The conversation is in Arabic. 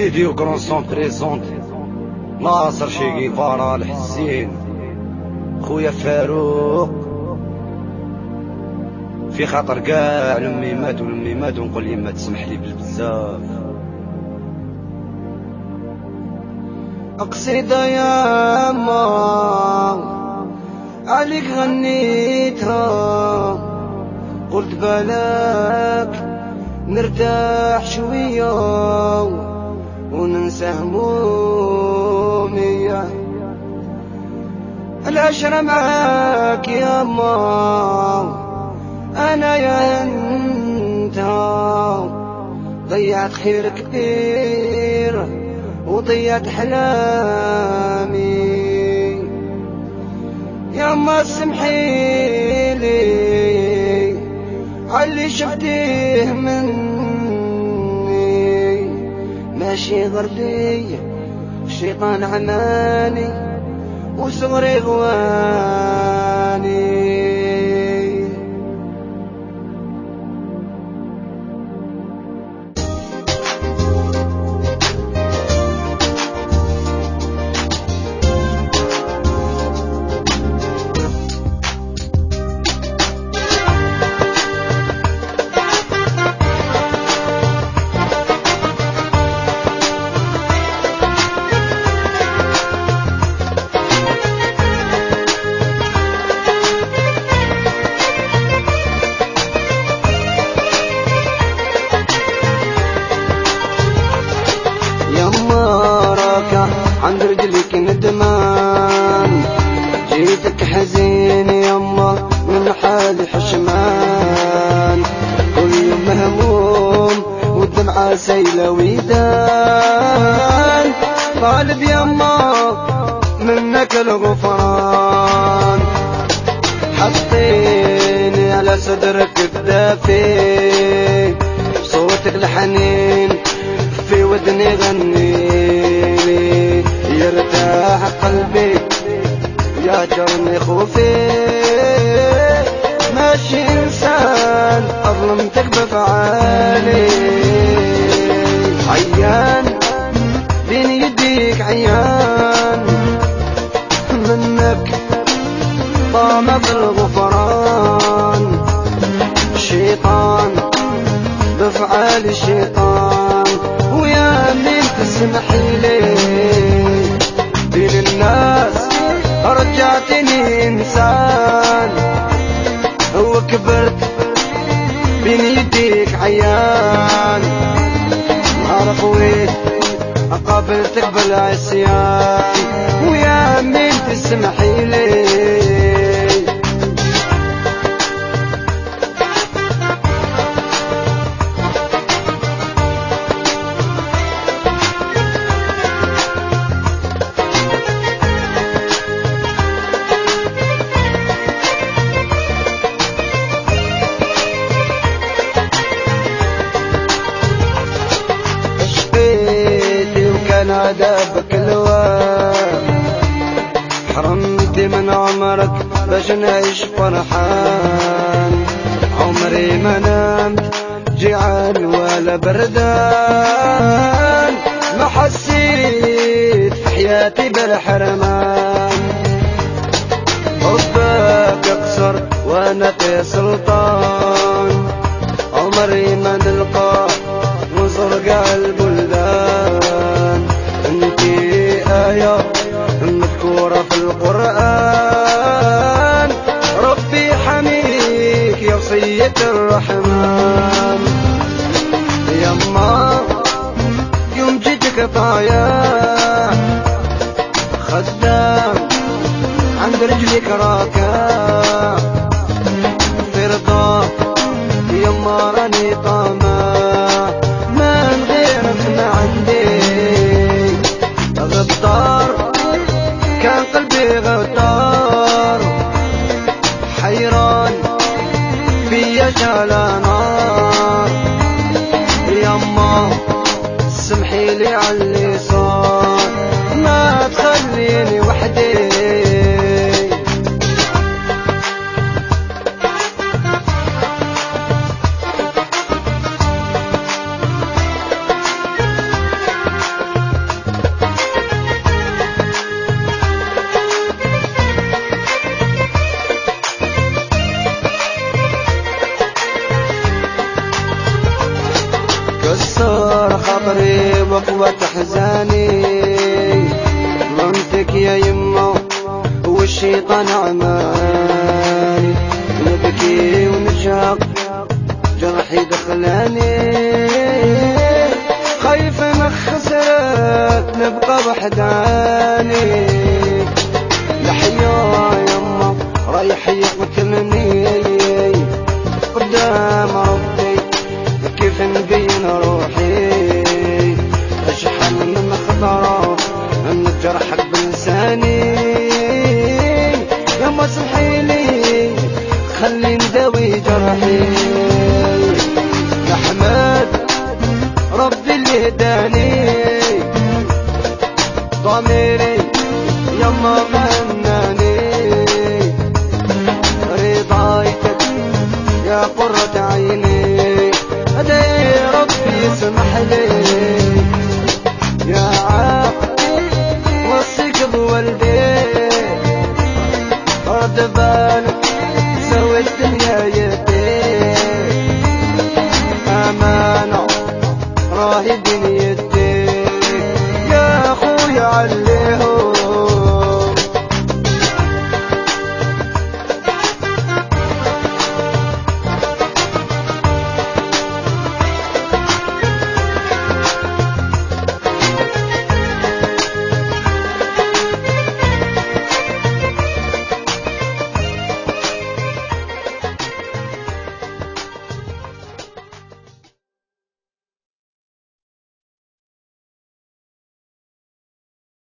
ديدي وكرون سون بريزونت ناصر شيقي فارا الحسين. خويا فاروق. في خاطر كاع لمي مات ولمي مات ونقول يما تسمح لي بالبزاف. قصيدة يا ما عليك غنيتها. قلت بلاك نرتاح شوية. وننسى همومي العشرة معاك يا ما أنا يا أنت. ضيعت خير كبير وضيعت حلامي. يا ما سمحي لي علي شفتيه مني ماشي غردي الشيطان عماني وصغري غواني. سيلة ويدان طالب يما منك الغفران. حطيني على صدرك بدافي صوتك الحنين في ودني غنيني يرتاح قلبي يا جرني خوفي. ماشي إنسان أظلمتك طامة الغفران شيطان بفعال الشيطان ويا من تسمح لي. بين الناس رجعتني انسان وكبرت بين يديك عيان. عرف وين قابلتك بالعصيان. ويا من تسمحي لي. كان عذابك الوام حرمتي من عمرك باش نعيش فرحان. عمري ما نمت جيعان ولا بردان. ما حسيت في حياتي بالحرمان. حبك اقصر وأنا في سلطان. عمري وصية الرحمن. يما يوم جيتك طايح خدام عند رجلك راكع وقوة حزاني. ظلمتك يا يما والشيطان عماني. نبكي ونشاق جرحي دخلاني. يا قرة